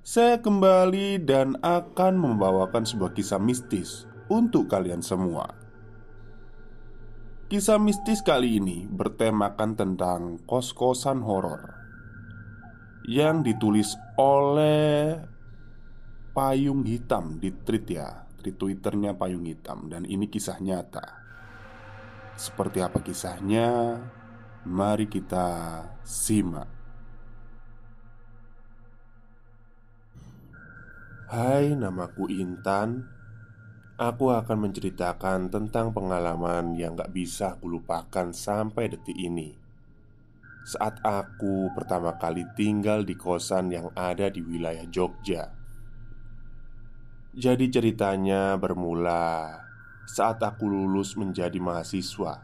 saya kembali dan akan membawakan sebuah kisah mistis untuk kalian semua. Kisah mistis kali ini bertemakan tentang kos-kosan horor yang ditulis oleh Payung Hitam di tweet ya, di twitternya Payung Hitam dan ini kisah nyata. Seperti apa kisahnya? Mari kita simak. Hai, namaku Intan. Aku akan menceritakan tentang pengalaman yang gak bisa kulupakan sampai detik ini. Saat aku pertama kali tinggal di kosan yang ada di wilayah Jogja. Jadi, ceritanya bermula saat aku lulus menjadi mahasiswa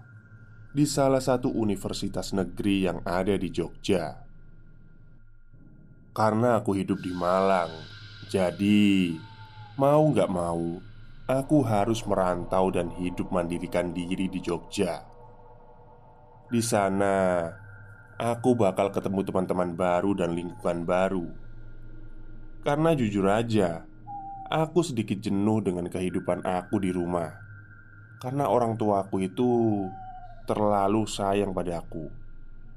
di salah satu universitas negeri yang ada di Jogja. Karena aku hidup di Malang jadi, mau nggak mau, aku harus merantau dan hidup mandirikan diri di Jogja. Di sana, aku bakal ketemu teman-teman baru dan lingkungan baru. Karena jujur aja, aku sedikit jenuh dengan kehidupan aku di rumah. Karena orang tuaku itu terlalu sayang padaku,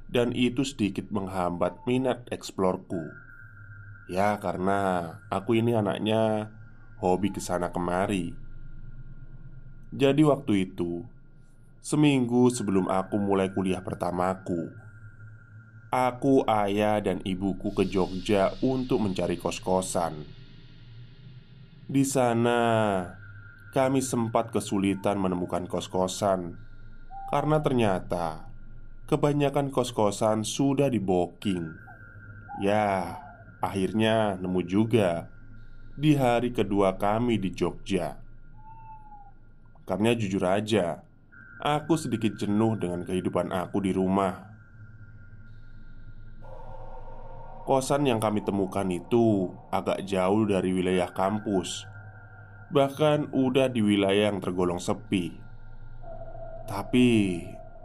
dan itu sedikit menghambat minat eksplorku. Ya karena aku ini anaknya hobi ke sana kemari. Jadi waktu itu Seminggu sebelum aku mulai kuliah pertamaku Aku, ayah, dan ibuku ke Jogja untuk mencari kos-kosan. Di sana kami sempat kesulitan menemukan kos-kosan Karena ternyata Kebanyakan kos-kosan sudah di booking. Ya, Akhirnya nemu juga di hari kedua kami di Jogja. Karena jujur aja, aku sedikit jenuh dengan kehidupan aku di rumah. Kosan yang kami temukan itu agak jauh dari wilayah kampus, bahkan udah di wilayah yang tergolong sepi. Tapi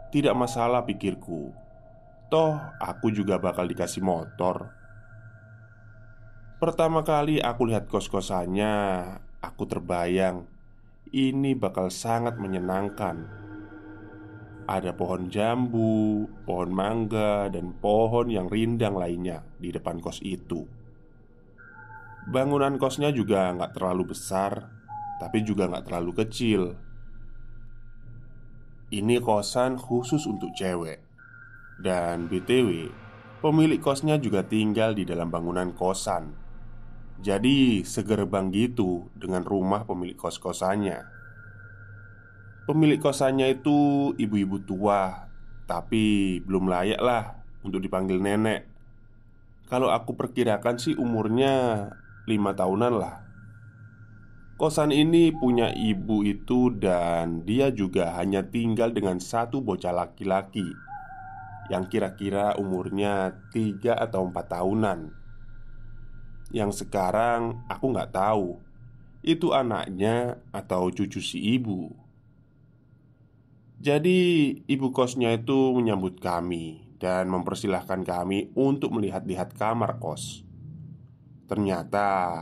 tidak masalah pikirku, toh aku juga bakal dikasih motor. Pertama kali aku lihat kos-kosannya, aku terbayang ini bakal sangat menyenangkan. Ada pohon jambu, pohon mangga, dan pohon yang rindang lainnya di depan kos itu. Bangunan kosnya juga nggak terlalu besar, tapi juga nggak terlalu kecil. Ini kosan khusus untuk cewek, dan BTW, pemilik kosnya juga tinggal di dalam bangunan kosan. Jadi segerbang gitu dengan rumah pemilik kos-kosannya. Pemilik kosannya itu ibu-ibu tua Tapi belum layak lah untuk dipanggil nenek. Kalau aku perkirakan sih umurnya lima tahunan lah. Kosan ini punya ibu itu dan dia juga hanya tinggal dengan satu bocah laki-laki yang kira-kira umurnya tiga atau empat tahunan Yang sekarang aku nggak tahu. Itu anaknya atau cucu si ibu. Jadi ibu kosnya itu menyambut kami Dan mempersilahkan kami untuk melihat-lihat kamar kos. Ternyata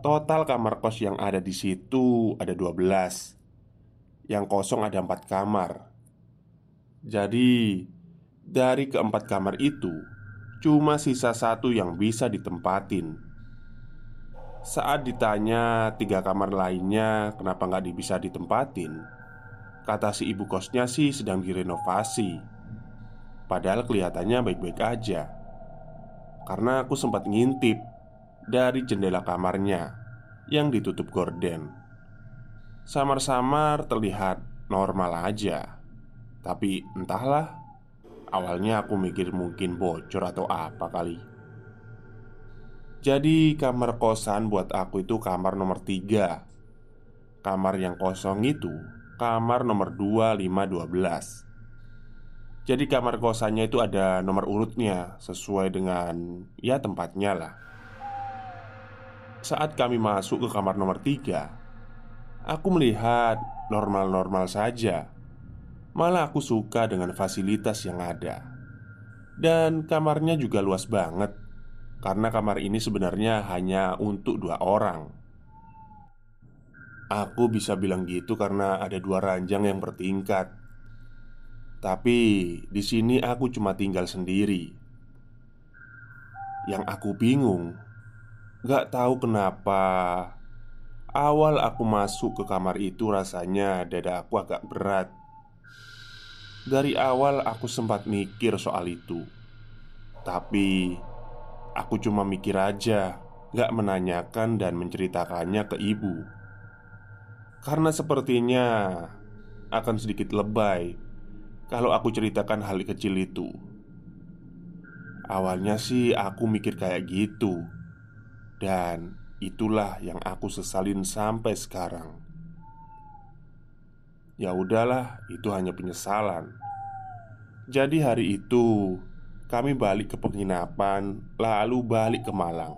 Total kamar kos yang ada di situ ada 12 Yang kosong ada 4 kamar. Jadi Dari keempat kamar itu Cuma sisa satu yang bisa ditempatin Saat ditanya tiga kamar lainnya Kenapa nggak bisa ditempatin Kata si ibu kosnya sih sedang direnovasi Padahal kelihatannya baik-baik aja Karena aku sempat ngintip dari jendela kamarnya yang ditutup gorden. Samar-samar terlihat normal aja, tapi entahlah. Awalnya aku mikir mungkin bocor atau apa kali. Jadi kamar kosan buat aku itu kamar nomor tiga. Kamar yang kosong itu kamar nomor 2512 Jadi kamar kosannya itu ada nomor urutnya Sesuai dengan ya tempatnya lah. Saat kami masuk ke kamar nomor tiga Aku melihat normal-normal saja Malah aku suka dengan fasilitas yang ada. Dan kamarnya juga luas banget Karena kamar ini sebenarnya hanya untuk dua orang. Aku bisa bilang gitu karena ada dua ranjang yang bertingkat. Tapi di sini aku cuma tinggal sendiri. Yang aku bingung Gak tahu kenapa Awal aku masuk ke kamar itu rasanya dada aku agak berat Dari awal aku sempat mikir soal itu. Tapi Aku cuma mikir aja Gak menanyakan dan menceritakannya ke ibu. Karena sepertinya Akan sedikit lebay Kalau aku ceritakan hal kecil itu. Awalnya sih aku mikir kayak gitu. Dan itulah yang aku sesalin sampai sekarang. Ya udahlah, itu hanya penyesalan. Jadi hari itu kami balik ke penginapan, lalu balik ke Malang.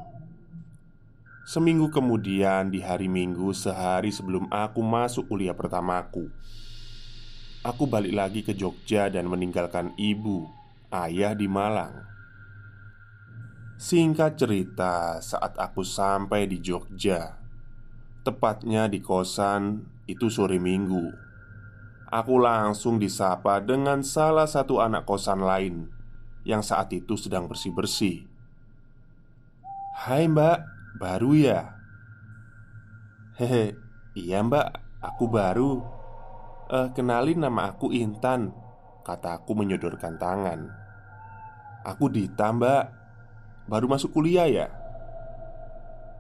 Seminggu kemudian, di hari Minggu, sehari sebelum aku masuk kuliah pertamaku, aku balik lagi ke Jogja dan meninggalkan ibu, ayah di Malang. Singkat cerita, saat aku sampai di Jogja, tepatnya di kosan itu sore minggu, aku langsung disapa dengan salah satu anak kosan lain yang saat itu sedang bersih-bersih. "Hai, Mbak, baru ya?" "Hehe, iya, Mbak, aku baru." "Eh, kenalin nama aku Intan," kataku menyodorkan tangan. "Aku Dita, Mbak." Baru masuk kuliah ya?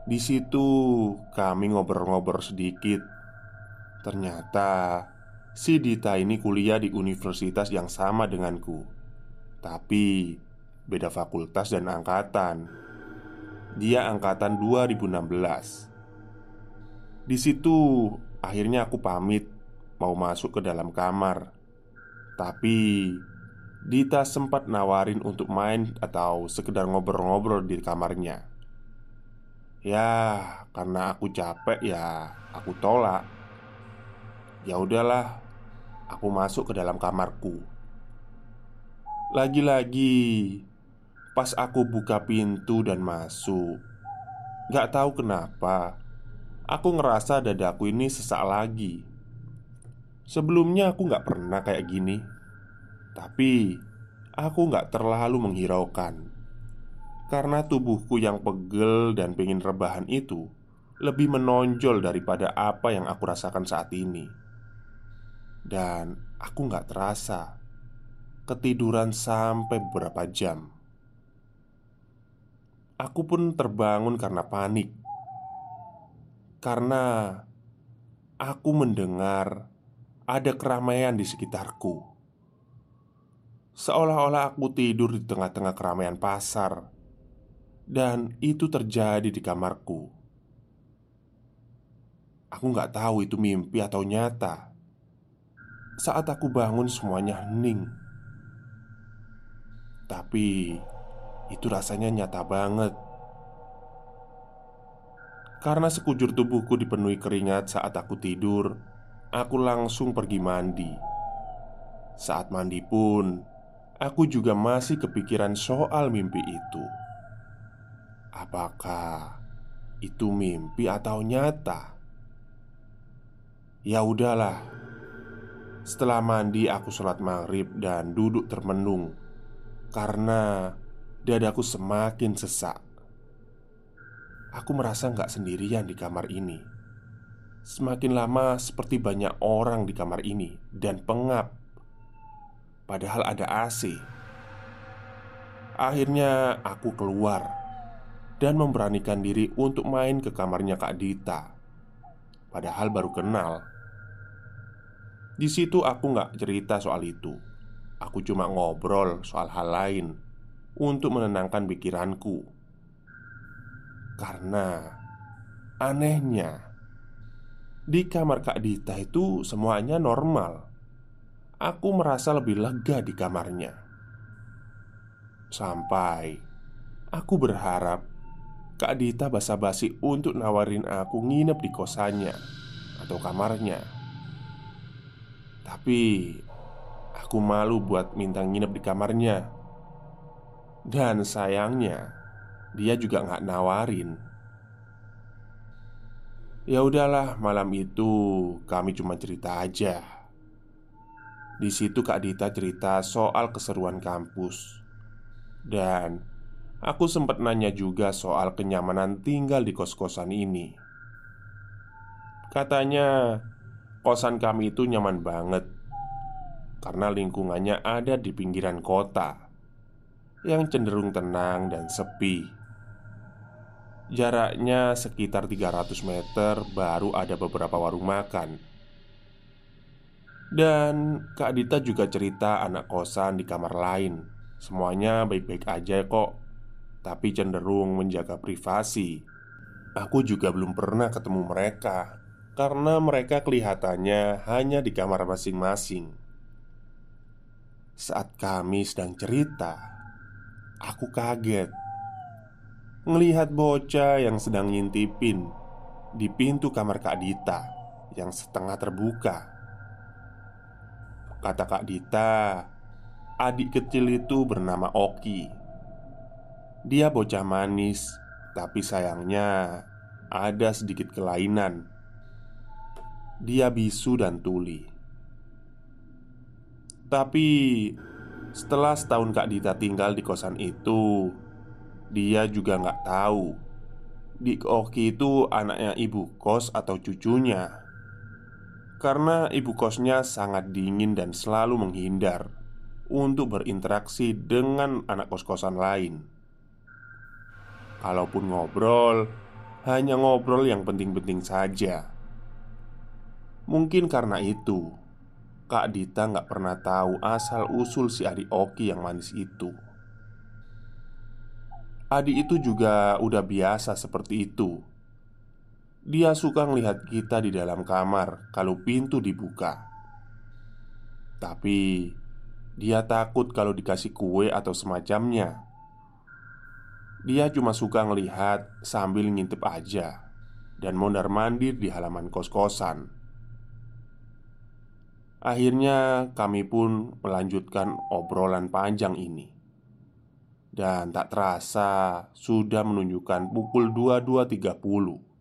Di situ kami ngobrol-ngobrol sedikit. Ternyata si Dita ini kuliah di universitas yang sama denganku, tapi beda fakultas dan angkatan. Dia angkatan 2016. Di situ akhirnya aku pamit mau masuk ke dalam kamar. Tapi Dita sempat nawarin untuk main atau sekedar ngobrol-ngobrol di kamarnya. Ya, karena aku capek ya, aku tolak. Ya udahlah, aku masuk ke dalam kamarku. Lagi-lagi, pas aku buka pintu dan masuk, gak tahu kenapa, aku ngerasa dadaku ini sesak lagi. Sebelumnya aku gak pernah kayak gini. Tapi aku nggak terlalu menghiraukan Karena tubuhku yang pegel dan pengen rebahan itu Lebih menonjol daripada apa yang aku rasakan saat ini Dan aku nggak terasa Ketiduran sampai beberapa jam. Aku pun terbangun karena panik. Karena aku mendengar ada keramaian di sekitarku. Seolah-olah aku tidur di tengah-tengah keramaian pasar. Dan itu terjadi di kamarku. Aku nggak tahu itu mimpi atau nyata Saat aku bangun semuanya hening. Tapi itu rasanya nyata banget. Karena sekujur tubuhku dipenuhi keringat saat aku tidur Aku langsung pergi mandi. Saat mandi pun Aku juga masih kepikiran soal mimpi itu. Apakah itu mimpi atau nyata? Ya udahlah Setelah mandi aku sholat maghrib dan duduk termenung. Karena dadaku semakin sesak. Aku merasa nggak sendirian di kamar ini. Semakin lama seperti banyak orang di kamar ini Dan pengap. Padahal ada AC Akhirnya aku keluar Dan memberanikan diri untuk main ke kamarnya Kak Dita. Padahal baru kenal di situ aku nggak cerita soal itu. Aku cuma ngobrol soal hal lain Untuk menenangkan pikiranku. Karena Anehnya Di kamar Kak Dita itu semuanya normal. Aku merasa lebih lega di kamarnya. Sampai Aku berharap Kak Dita basa-basi untuk nawarin aku nginep di kosannya Atau kamarnya Tapi Aku malu buat minta nginep di kamarnya Dan sayangnya Dia juga nggak nawarin Ya udahlah, malam itu kami cuma cerita aja. Di situ Kak Dita cerita soal keseruan kampus. Dan aku sempat nanya juga soal kenyamanan tinggal di kos-kosan ini. Katanya kosan kami itu nyaman banget karena lingkungannya ada di pinggiran kota yang cenderung tenang dan sepi. Jaraknya sekitar 300 meter baru ada beberapa warung makan. Dan Kak Dita juga cerita anak kosan di kamar lain. Semuanya baik-baik aja kok, tapi cenderung menjaga privasi. Aku juga belum pernah ketemu mereka karena mereka kelihatannya hanya di kamar masing-masing. Saat kami sedang cerita, aku kaget melihat bocah yang sedang ngintipin di pintu kamar Kak Dita yang setengah terbuka. Kata Kak Dita, adik kecil itu bernama Oki. Dia bocah manis, tapi sayangnya ada sedikit kelainan. Dia bisu dan tuli. Tapi setelah setahun Kak Dita tinggal di kosan itu Dia juga nggak tahu. Dik Oki itu anaknya ibu kos atau cucunya. Karena ibu kosnya sangat dingin dan selalu menghindar Untuk berinteraksi dengan anak kos-kosan lain. Kalaupun ngobrol Hanya ngobrol yang penting-penting saja Mungkin karena itu Kak Dita nggak pernah tahu asal-usul si adik Oki yang manis itu. Adik itu juga udah biasa seperti itu. Dia suka ngelihat kita di dalam kamar kalau pintu dibuka. Tapi Dia takut kalau dikasih kue atau semacamnya. Dia cuma suka ngelihat sambil ngintip aja Dan mondar-mandir di halaman kos-kosan Akhirnya kami pun melanjutkan obrolan panjang ini Dan tak terasa sudah menunjukkan pukul 22.30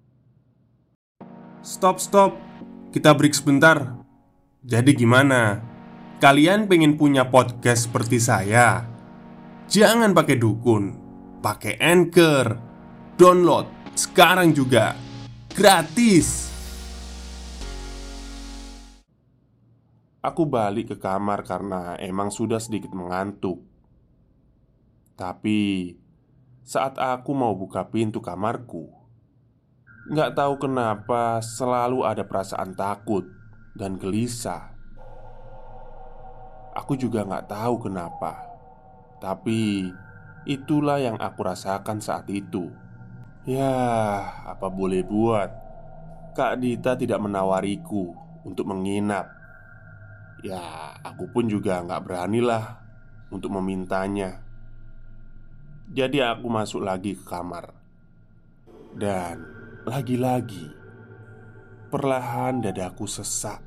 Stop, stop. Kita break sebentar. Jadi gimana? Kalian pengen punya podcast seperti saya? Jangan pakai dukun, pakai Anchor. Download sekarang juga. Gratis. Aku balik ke kamar karena emang sudah sedikit mengantuk. Tapi saat aku mau buka pintu kamarku, nggak tahu kenapa selalu ada perasaan takut dan gelisah. Aku juga nggak tahu kenapa, tapi itulah yang aku rasakan saat itu. Ya, apa boleh buat? Kak Dita tidak menawariku untuk menginap Ya, aku pun juga nggak beranilah untuk memintanya Jadi aku masuk lagi ke kamar Dan lagi-lagi Perlahan dadaku sesak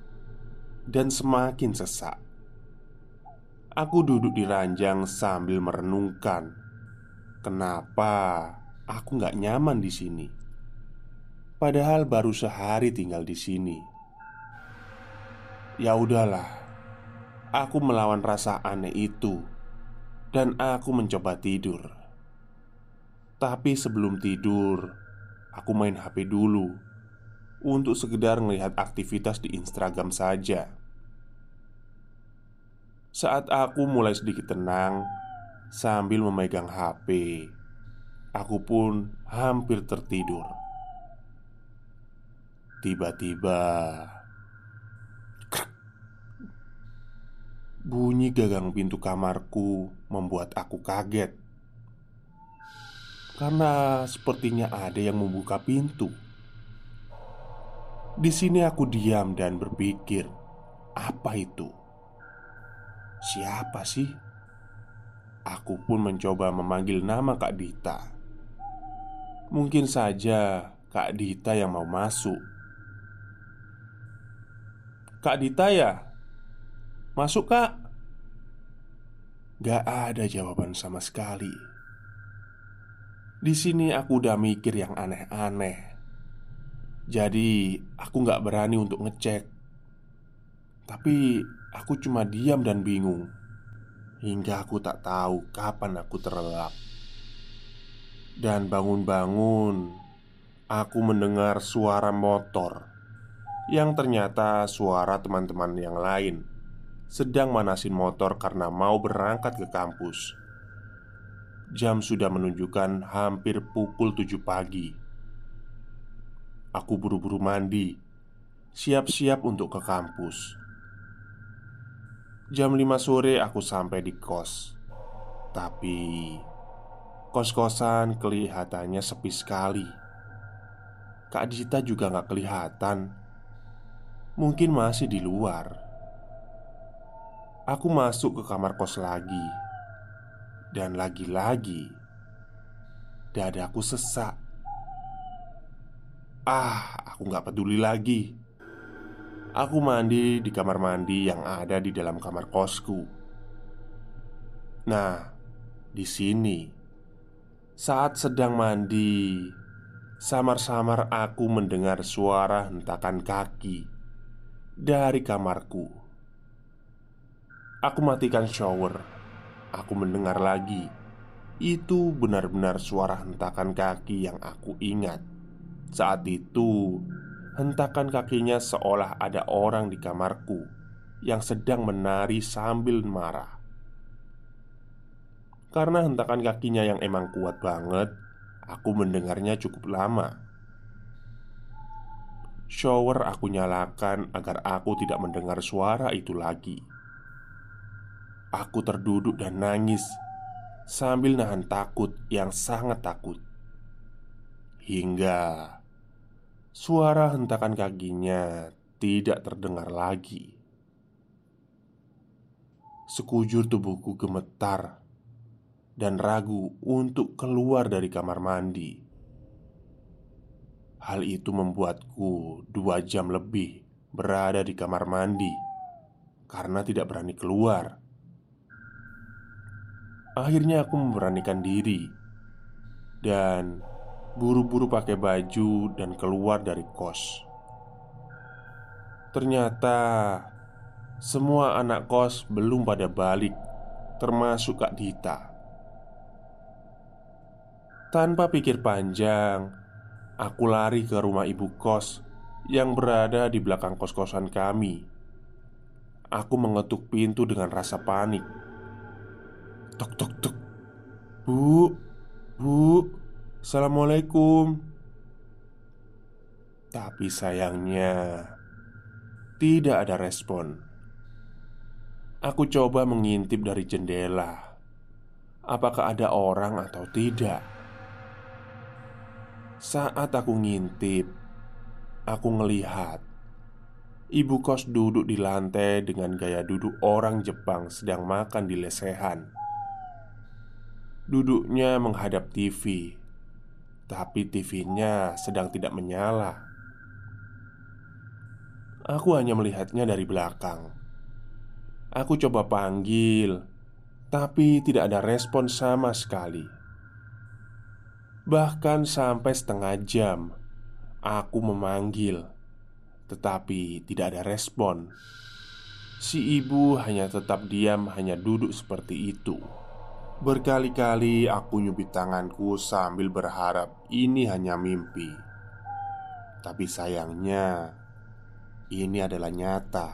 Dan semakin sesak Aku duduk di ranjang sambil merenungkan Kenapa aku nggak nyaman di sini? Padahal baru sehari tinggal di sini. Ya udahlah, aku melawan rasa aneh itu dan aku mencoba tidur. Tapi sebelum tidur, aku main HP dulu untuk sekedar melihat aktivitas di Instagram saja. Saat aku mulai sedikit tenang, Sambil memegang HP, aku pun hampir tertidur. Tiba-tiba, bunyi gagang pintu kamarku membuat aku kaget karena sepertinya ada yang membuka pintu. Di sini aku diam dan berpikir, apa itu? Siapa sih? Aku pun mencoba memanggil nama Kak Dita. Mungkin saja Kak Dita yang mau masuk. Kak Dita ya? Masuk kak. Gak ada jawaban sama sekali. Di sini aku udah mikir yang aneh-aneh. Jadi aku gak berani untuk ngecek. Tapi aku cuma diam dan bingung. Hingga aku tak tahu kapan aku terlelap. Dan bangun-bangun Aku mendengar suara motor Yang ternyata suara teman-teman yang lain Sedang manasin motor karena mau berangkat ke kampus. Jam sudah menunjukkan hampir pukul 7 pagi. Aku buru-buru mandi Siap-siap untuk ke kampus. Jam 5 sore aku sampai di kos. Tapi Kos-kosan kelihatannya sepi sekali. Kak Dita juga gak kelihatan. Mungkin masih di luar Aku masuk ke kamar kos lagi Dan lagi-lagi Dadaku sesak Ah, aku gak peduli lagi Aku mandi di kamar mandi yang ada di dalam kamar kosku. Nah, di sini saat sedang mandi, samar-samar aku mendengar suara hentakan kaki dari kamarku. Aku matikan shower. Aku mendengar lagi. Itu benar-benar suara hentakan kaki yang aku ingat. Saat itu, Hentakan kakinya seolah ada orang di kamarku yang sedang menari sambil marah. Karena hentakan kakinya yang emang kuat banget, aku mendengarnya cukup lama. Shower aku nyalakan agar aku tidak mendengar suara itu lagi. Aku terduduk dan nangis sambil nahan takut yang sangat takut. Hingga Suara hentakan kakinya tidak terdengar lagi. Sekujur tubuhku gemetar dan ragu untuk keluar dari kamar mandi. Hal itu membuatku dua jam lebih berada di kamar mandi karena tidak berani keluar. Akhirnya, aku memberanikan diri dan buru-buru pakai baju dan keluar dari kos. Ternyata semua anak kos belum pada balik, termasuk Kak Dita. Tanpa pikir panjang, aku lari ke rumah ibu kos yang berada di belakang kos-kosan kami. Aku mengetuk pintu dengan rasa panik. Tok tok tok. Bu, bu, Assalamualaikum. Tapi sayangnya Tidak ada respon. Aku coba mengintip dari jendela. Apakah ada orang atau tidak? Saat aku ngintip Aku ngelihat Ibu kos duduk di lantai dengan gaya duduk orang Jepang sedang makan di lesehan Duduknya menghadap TV Tapi TV-nya sedang tidak menyala. Aku hanya melihatnya dari belakang. Aku coba panggil Tapi tidak ada respon sama sekali. Bahkan sampai setengah jam Aku memanggil Tetapi tidak ada respon. Si ibu hanya tetap diam Hanya duduk seperti itu Berkali-kali aku nyubit tanganku sambil berharap ini hanya mimpi. Tapi sayangnya Ini adalah nyata.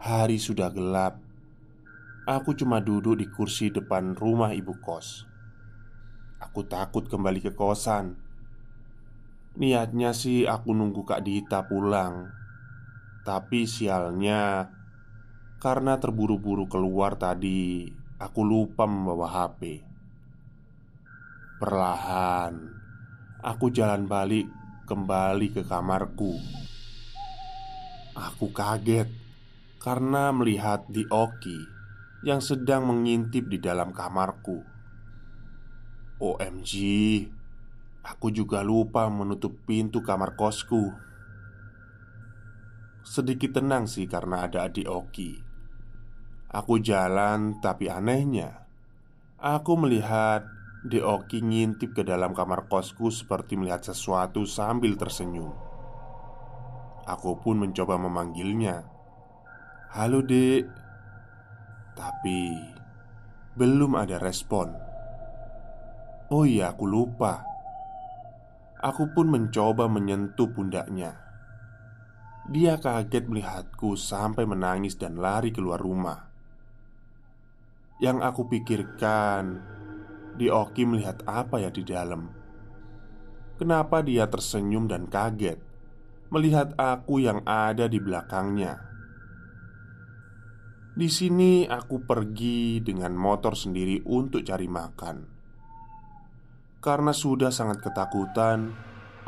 Hari sudah gelap. Aku cuma duduk di kursi depan rumah ibu kos. Aku takut kembali ke kosan. Niatnya sih aku nunggu Kak Dita pulang. Tapi sialnya Karena terburu-buru keluar tadi Aku lupa membawa HP Perlahan Aku jalan balik kembali ke kamarku. Aku kaget Karena melihat di Oki Yang sedang mengintip di dalam kamarku. OMG Aku juga lupa menutup pintu kamar kosku. Sedikit tenang sih karena ada adik Oki Aku jalan, tapi anehnya, aku melihat Deoki ngintip ke dalam kamar kosku seperti melihat sesuatu sambil tersenyum. Aku pun mencoba memanggilnya, "Halo, Dek." Tapi belum ada respon. Oh iya, aku lupa. Aku pun mencoba menyentuh pundaknya. Dia kaget melihatku sampai menangis dan lari keluar rumah. Yang aku pikirkan, Dioki melihat apa ya di dalam. Kenapa dia tersenyum dan kaget melihat aku yang ada di belakangnya? Di sini aku pergi dengan motor sendiri untuk cari makan. Karena sudah sangat ketakutan,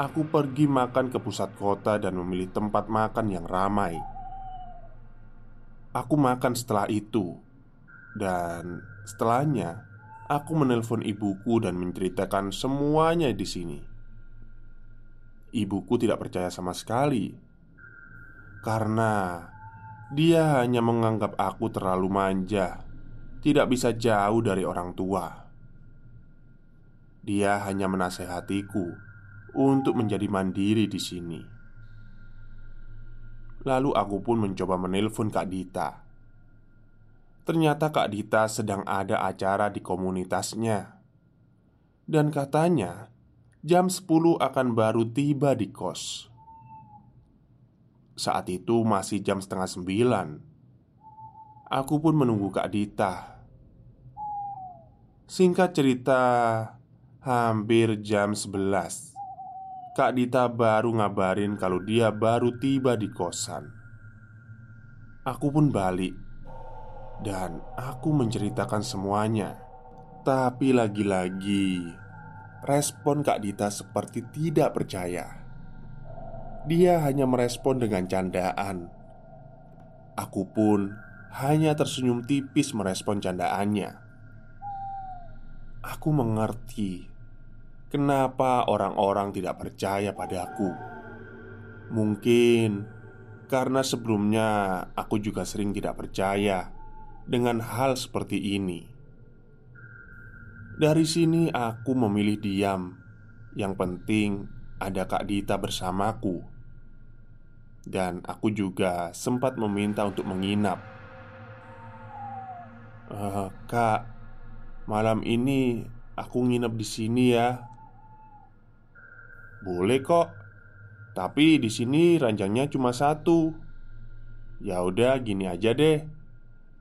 aku pergi makan ke pusat kota dan memilih tempat makan yang ramai. Aku makan setelah itu dan setelahnya, aku menelpon ibuku dan menceritakan semuanya di sini. Ibuku tidak percaya sama sekali karena dia hanya menganggap aku terlalu manja, tidak bisa jauh dari orang tua. Dia hanya menasehatiku untuk menjadi mandiri di sini. Lalu aku pun mencoba menelpon Kak Dita Ternyata Kak Dita sedang ada acara di komunitasnya. Dan katanya Jam 10 akan baru tiba di kos. Saat itu masih jam setengah sembilan. Aku pun menunggu Kak Dita. Singkat cerita Hampir jam 11 Kak Dita baru ngabarin kalau dia baru tiba di kosan. Aku pun balik dan aku menceritakan semuanya. Tapi lagi-lagi, respon Kak Dita seperti tidak percaya. Dia hanya merespon dengan candaan. Aku pun hanya tersenyum tipis merespon candaannya. Aku mengerti kenapa orang-orang tidak percaya padaku. Mungkin karena sebelumnya aku juga sering tidak percaya dengan hal seperti ini. Dari sini aku memilih diam. Yang penting ada Kak Dita bersamaku. Dan aku juga sempat meminta untuk menginap. Uh, Kak, malam ini aku nginep di sini ya. Boleh kok. Tapi di sini ranjangnya cuma satu. Ya udah gini aja deh.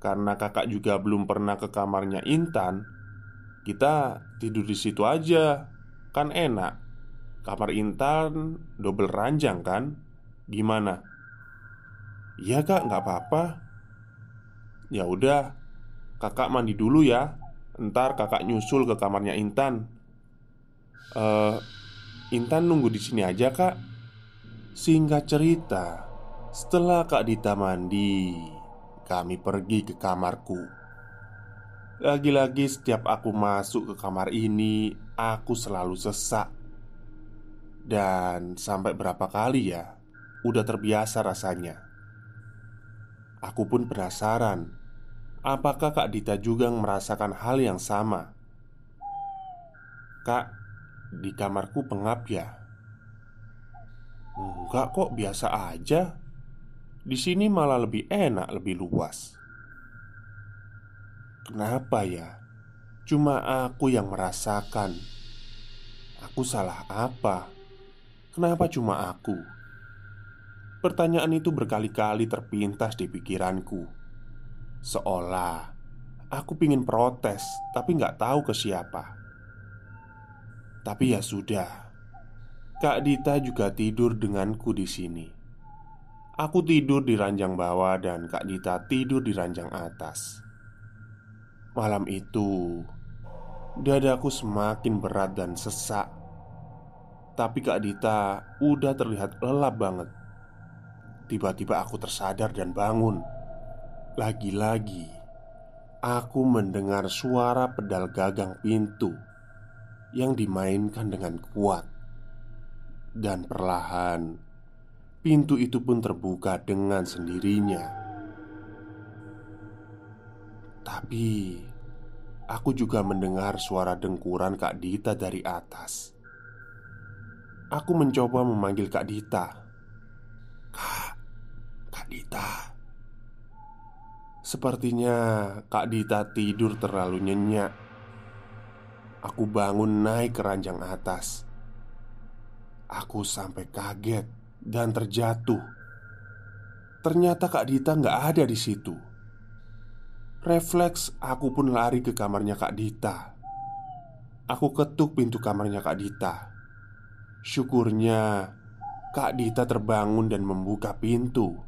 Karena kakak juga belum pernah ke kamarnya Intan Kita tidur di situ aja. Kan enak. Kamar Intan double ranjang kan? Gimana? Iya kak nggak apa-apa. Ya udah Kakak mandi dulu ya. Ntar kakak nyusul ke kamarnya Intan. Uh, Intan nunggu di sini aja kak. Singkat cerita Setelah Kak Dita mandi kami pergi ke kamarku. Lagi-lagi setiap aku masuk ke kamar ini Aku selalu sesak Dan sampai berapa kali ya Udah terbiasa rasanya Aku pun penasaran Apakah Kak Dita juga merasakan hal yang sama? Kak, di kamarku pengap ya? Enggak kok, biasa aja. Di sini malah lebih enak, lebih luas. Kenapa ya? Cuma aku yang merasakan. Aku salah apa? Kenapa cuma aku? Pertanyaan itu berkali-kali terpintas di pikiranku. Seolah aku ingin protes, tapi nggak tahu ke siapa. Tapi ya sudah, Kak Dita juga tidur denganku di sini. Aku tidur di ranjang bawah dan Kak Dita tidur di ranjang atas. Malam itu, dadaku semakin berat dan sesak. Tapi Kak Dita udah terlihat lelap banget. Tiba-tiba aku tersadar dan bangun. Lagi-lagi, aku mendengar suara pedal gagang pintu yang dimainkan dengan kuat, dan perlahan pintu itu pun terbuka dengan sendirinya. Tapi aku juga mendengar suara dengkuran Kak Dita dari atas. Aku mencoba memanggil Kak Dita. Kak, Kak Dita. Sepertinya Kak Dita tidur terlalu nyenyak. Aku bangun naik ke ranjang atas. Aku sampai kaget dan terjatuh. Ternyata Kak Dita nggak ada di situ. Refleks aku pun lari ke kamarnya Kak Dita Aku ketuk pintu kamarnya Kak Dita Syukurnya Kak Dita terbangun dan membuka pintu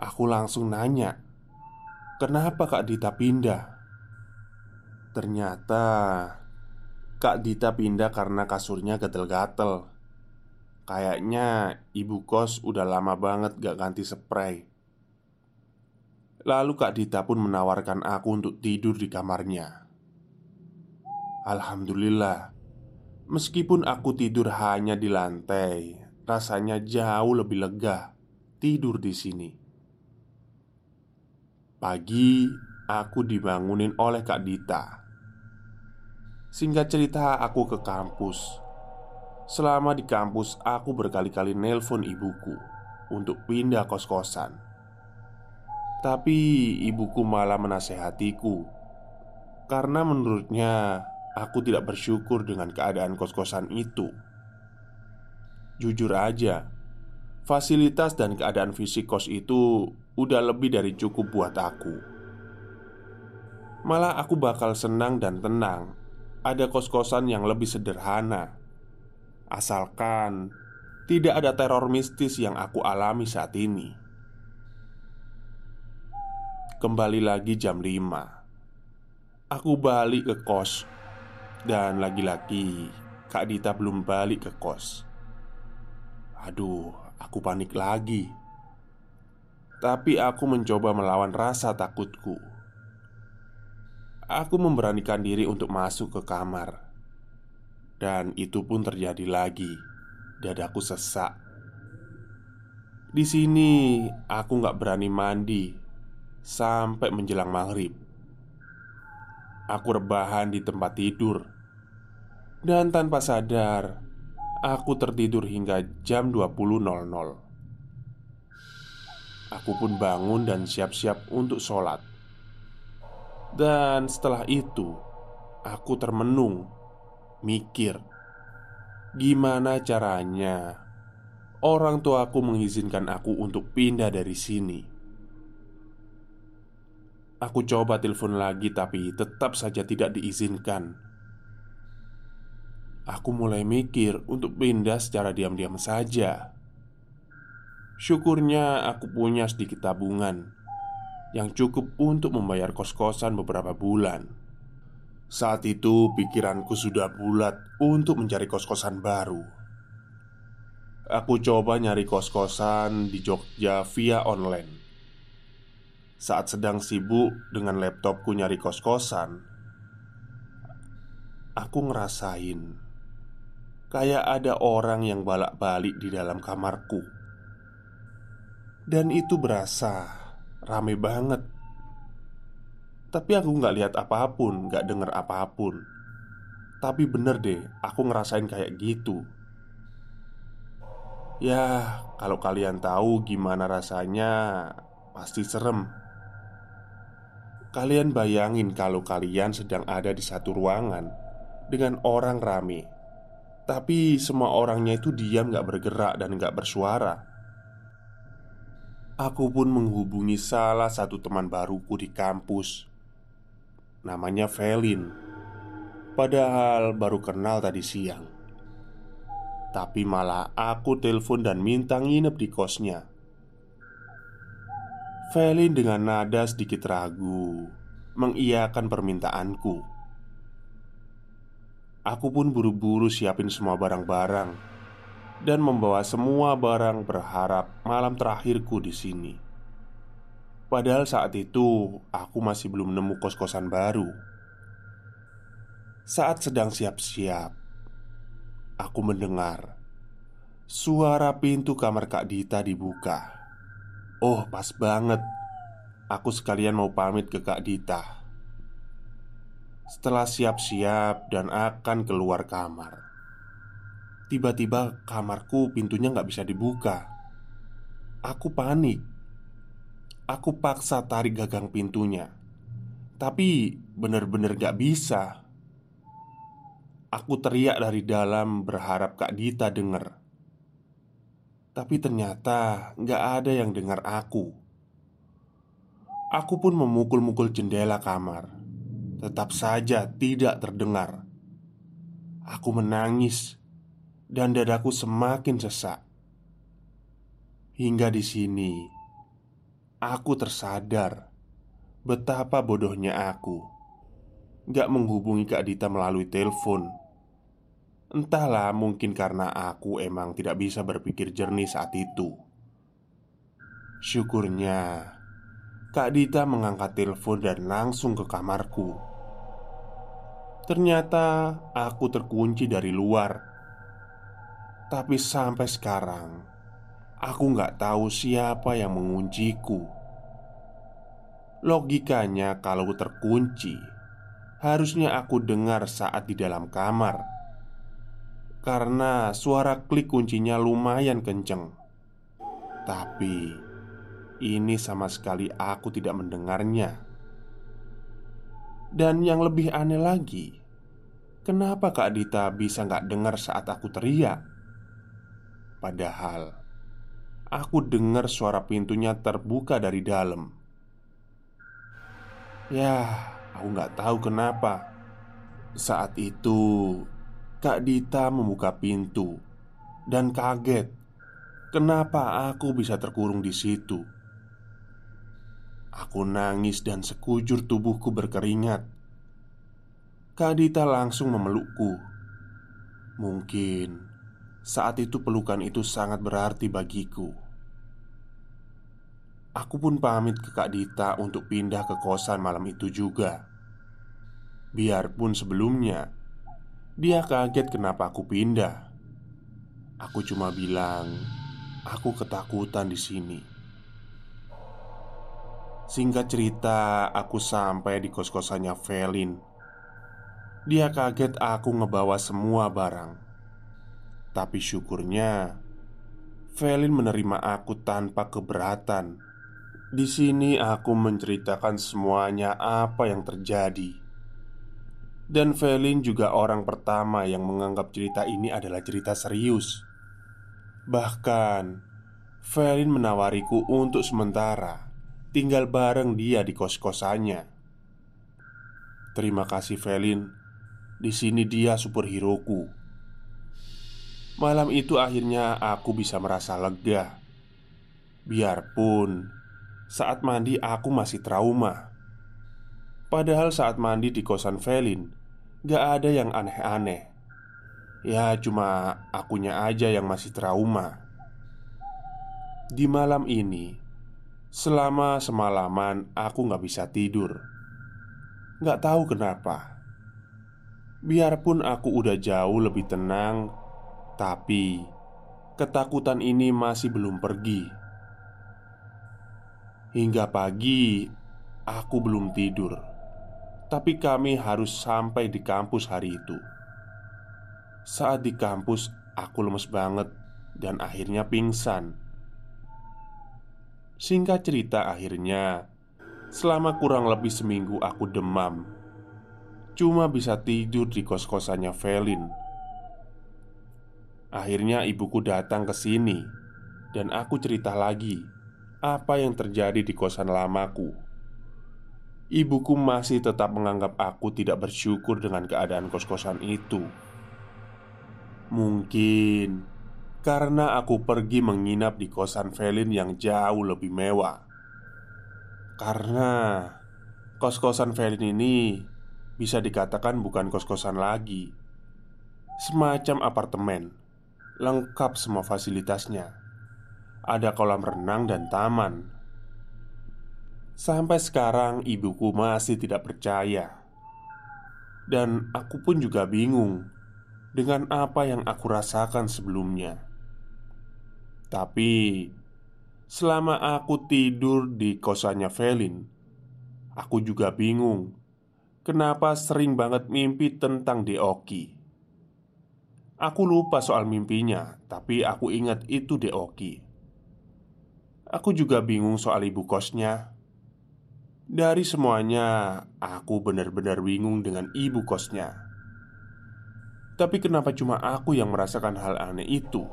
Aku langsung nanya Kenapa Kak Dita pindah? Ternyata Kak Dita pindah karena kasurnya gatel-gatel Kayaknya ibu kos udah lama banget gak ganti spray Lalu Kak Dita pun menawarkan aku untuk tidur di kamarnya. Alhamdulillah, meskipun aku tidur hanya di lantai, rasanya jauh lebih lega tidur di sini. Pagi, aku dibangunin oleh Kak Dita. Singkat cerita, aku ke kampus. Selama di kampus, aku berkali-kali nelpon ibuku untuk pindah kos-kosan. Tapi ibuku malah menasehatiku Karena menurutnya Aku tidak bersyukur dengan keadaan kos-kosan itu. Jujur aja Fasilitas dan keadaan fisik kos itu Udah lebih dari cukup buat aku. Malah aku bakal senang dan tenang Ada kos-kosan yang lebih sederhana Asalkan Tidak ada teror mistis yang aku alami saat ini. Kembali lagi jam 5 Aku balik ke kos. Dan lagi-lagi Kak Dita belum balik ke kos. Aduh, aku panik lagi. Tapi aku mencoba melawan rasa takutku. Aku memberanikan diri untuk masuk ke kamar Dan itu pun terjadi lagi Dadaku sesak Di sini aku nggak berani mandi sampai menjelang maghrib. Aku rebahan di tempat tidur, dan tanpa sadar, aku tertidur hingga jam 20.00. Aku pun bangun dan siap-siap untuk sholat. Dan setelah itu, aku termenung, mikir, gimana caranya orang tuaku mengizinkan aku untuk pindah dari sini. Aku coba telepon lagi, tapi tetap saja tidak diizinkan. Aku mulai mikir untuk pindah secara diam-diam saja. Syukurnya aku punya sedikit tabungan yang cukup untuk membayar kos-kosan beberapa bulan. Saat itu pikiranku sudah bulat untuk mencari kos-kosan baru. Aku coba nyari kos-kosan di Jogja via online saat sedang sibuk dengan laptopku nyari kos-kosan, aku ngerasain kayak ada orang yang balak-balik di dalam kamarku, dan itu berasa rame banget. Tapi aku nggak lihat apa pun, nggak denger apa pun. Tapi bener deh, aku ngerasain kayak gitu. Ya, kalau kalian tahu gimana rasanya, pasti serem. Kalian bayangin kalau kalian sedang ada di satu ruangan dengan orang rame Tapi semua orangnya itu diam gak bergerak dan gak bersuara Aku pun menghubungi salah satu teman baruku di kampus Namanya Velin Padahal baru kenal tadi siang Tapi malah aku telepon dan minta nginep di kosnya Felin dengan nada sedikit ragu mengiyakan permintaanku. Aku pun buru-buru siapin semua barang-barang dan membawa semua barang berharap malam terakhirku di sini. Padahal saat itu aku masih belum nemu kos-kosan baru. Saat sedang siap-siap, aku mendengar suara pintu kamar Kak Dita dibuka. Oh, pas banget. Aku sekalian mau pamit ke Kak Dita. Setelah siap-siap dan akan keluar kamar, tiba-tiba kamarku pintunya nggak bisa dibuka. Aku panik. Aku paksa tarik gagang pintunya, tapi bener-bener gak bisa. Aku teriak dari dalam berharap Kak Dita denger. Tapi ternyata nggak ada yang dengar aku. Aku pun memukul-mukul jendela kamar. Tetap saja tidak terdengar. Aku menangis Dan dadaku semakin sesak. Hingga di sini Aku tersadar Betapa bodohnya aku Gak menghubungi Kak Dita melalui telepon Entahlah, mungkin karena aku emang tidak bisa berpikir jernih saat itu. Syukurnya, Kak Dita mengangkat telepon dan langsung ke kamarku. Ternyata aku terkunci dari luar, tapi sampai sekarang aku nggak tahu siapa yang mengunciku. Logikanya, kalau terkunci, harusnya aku dengar saat di dalam kamar karena suara klik kuncinya lumayan kenceng. Tapi ini sama sekali aku tidak mendengarnya. Dan yang lebih aneh lagi, kenapa Kak Dita bisa nggak dengar saat aku teriak? Padahal aku dengar suara pintunya terbuka dari dalam. Ya, aku nggak tahu kenapa. Saat itu Kak Dita membuka pintu dan kaget. Kenapa aku bisa terkurung di situ? Aku nangis dan sekujur tubuhku berkeringat. Kak Dita langsung memelukku. Mungkin saat itu pelukan itu sangat berarti bagiku. Aku pun pamit ke Kak Dita untuk pindah ke kosan malam itu juga. Biarpun sebelumnya dia kaget kenapa aku pindah. Aku cuma bilang, aku ketakutan di sini. Singkat cerita, aku sampai di kos-kosannya Velin. Dia kaget aku ngebawa semua barang. Tapi syukurnya, Velin menerima aku tanpa keberatan. Di sini aku menceritakan semuanya apa yang terjadi. Dan Velin juga orang pertama yang menganggap cerita ini adalah cerita serius. Bahkan, Velin menawariku untuk sementara tinggal bareng dia di kos-kosannya. Terima kasih Velin. Di sini dia superheroku. Malam itu akhirnya aku bisa merasa lega. Biarpun saat mandi aku masih trauma. Padahal saat mandi di kosan Velin Gak ada yang aneh-aneh. Ya cuma akunya aja yang masih trauma. Di malam ini Selama semalaman aku nggak bisa tidur. Nggak tahu kenapa. Biarpun aku udah jauh lebih tenang Tapi Ketakutan ini masih belum pergi Hingga pagi Aku belum tidur. Tapi kami harus sampai di kampus hari itu. Saat di kampus Aku lemes banget Dan akhirnya pingsan. Singkat cerita akhirnya Selama kurang lebih seminggu aku demam. Cuma bisa tidur di kos-kosannya Velin Akhirnya ibuku datang ke sini dan aku cerita lagi apa yang terjadi di kosan lamaku. Ibuku masih tetap menganggap aku tidak bersyukur dengan keadaan kos-kosan itu. Mungkin karena aku pergi menginap di kosan Velin yang jauh lebih mewah. Karena kos-kosan Velin ini bisa dikatakan bukan kos-kosan lagi, semacam apartemen lengkap semua fasilitasnya. Ada kolam renang dan taman. Sampai sekarang ibuku masih tidak percaya. Dan aku pun juga bingung dengan apa yang aku rasakan sebelumnya. Tapi selama aku tidur di kosannya Velin, aku juga bingung kenapa sering banget mimpi tentang Deoki. Aku lupa soal mimpinya, tapi aku ingat itu Deoki. Aku juga bingung soal ibu kosnya. Dari semuanya, aku benar-benar bingung dengan ibu kosnya. Tapi kenapa cuma aku yang merasakan hal aneh itu?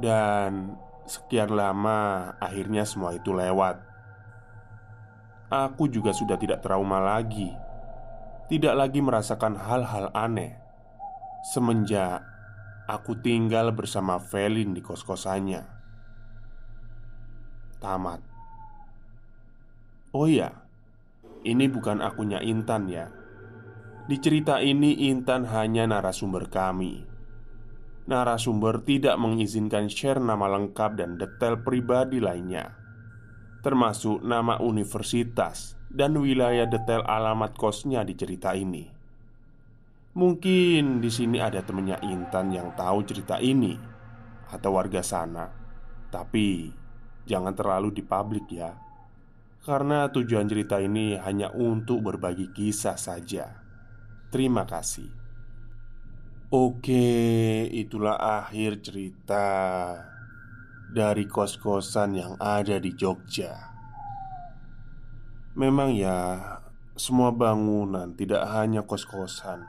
Dan sekian lama, akhirnya semua itu lewat. Aku juga sudah tidak trauma lagi, tidak lagi merasakan hal-hal aneh Semenjak aku tinggal bersama Velin di kos-kosannya Tamat. Oh ya, ini bukan akunya Intan ya. Di cerita ini Intan hanya narasumber kami. Narasumber tidak mengizinkan share nama lengkap dan detail pribadi lainnya Termasuk nama universitas dan wilayah detail alamat kosnya di cerita ini. Mungkin di sini ada temennya Intan yang tahu cerita ini atau warga sana. Tapi jangan terlalu dipublik ya. Karena tujuan cerita ini hanya untuk berbagi kisah saja. Terima kasih. Oke, itulah akhir cerita dari kos-kosan yang ada di Jogja. Memang ya, semua bangunan tidak hanya kos-kosan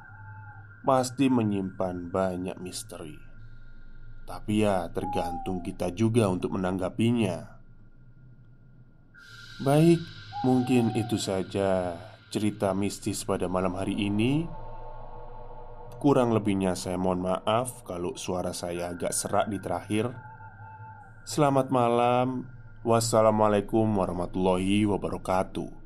pasti menyimpan banyak misteri. Tapi ya, tergantung kita juga untuk menanggapinya. Baik, mungkin itu saja cerita mistis pada malam hari ini. Kurang lebihnya, saya mohon maaf kalau suara saya agak serak di terakhir. Selamat malam, wassalamualaikum warahmatullahi wabarakatuh.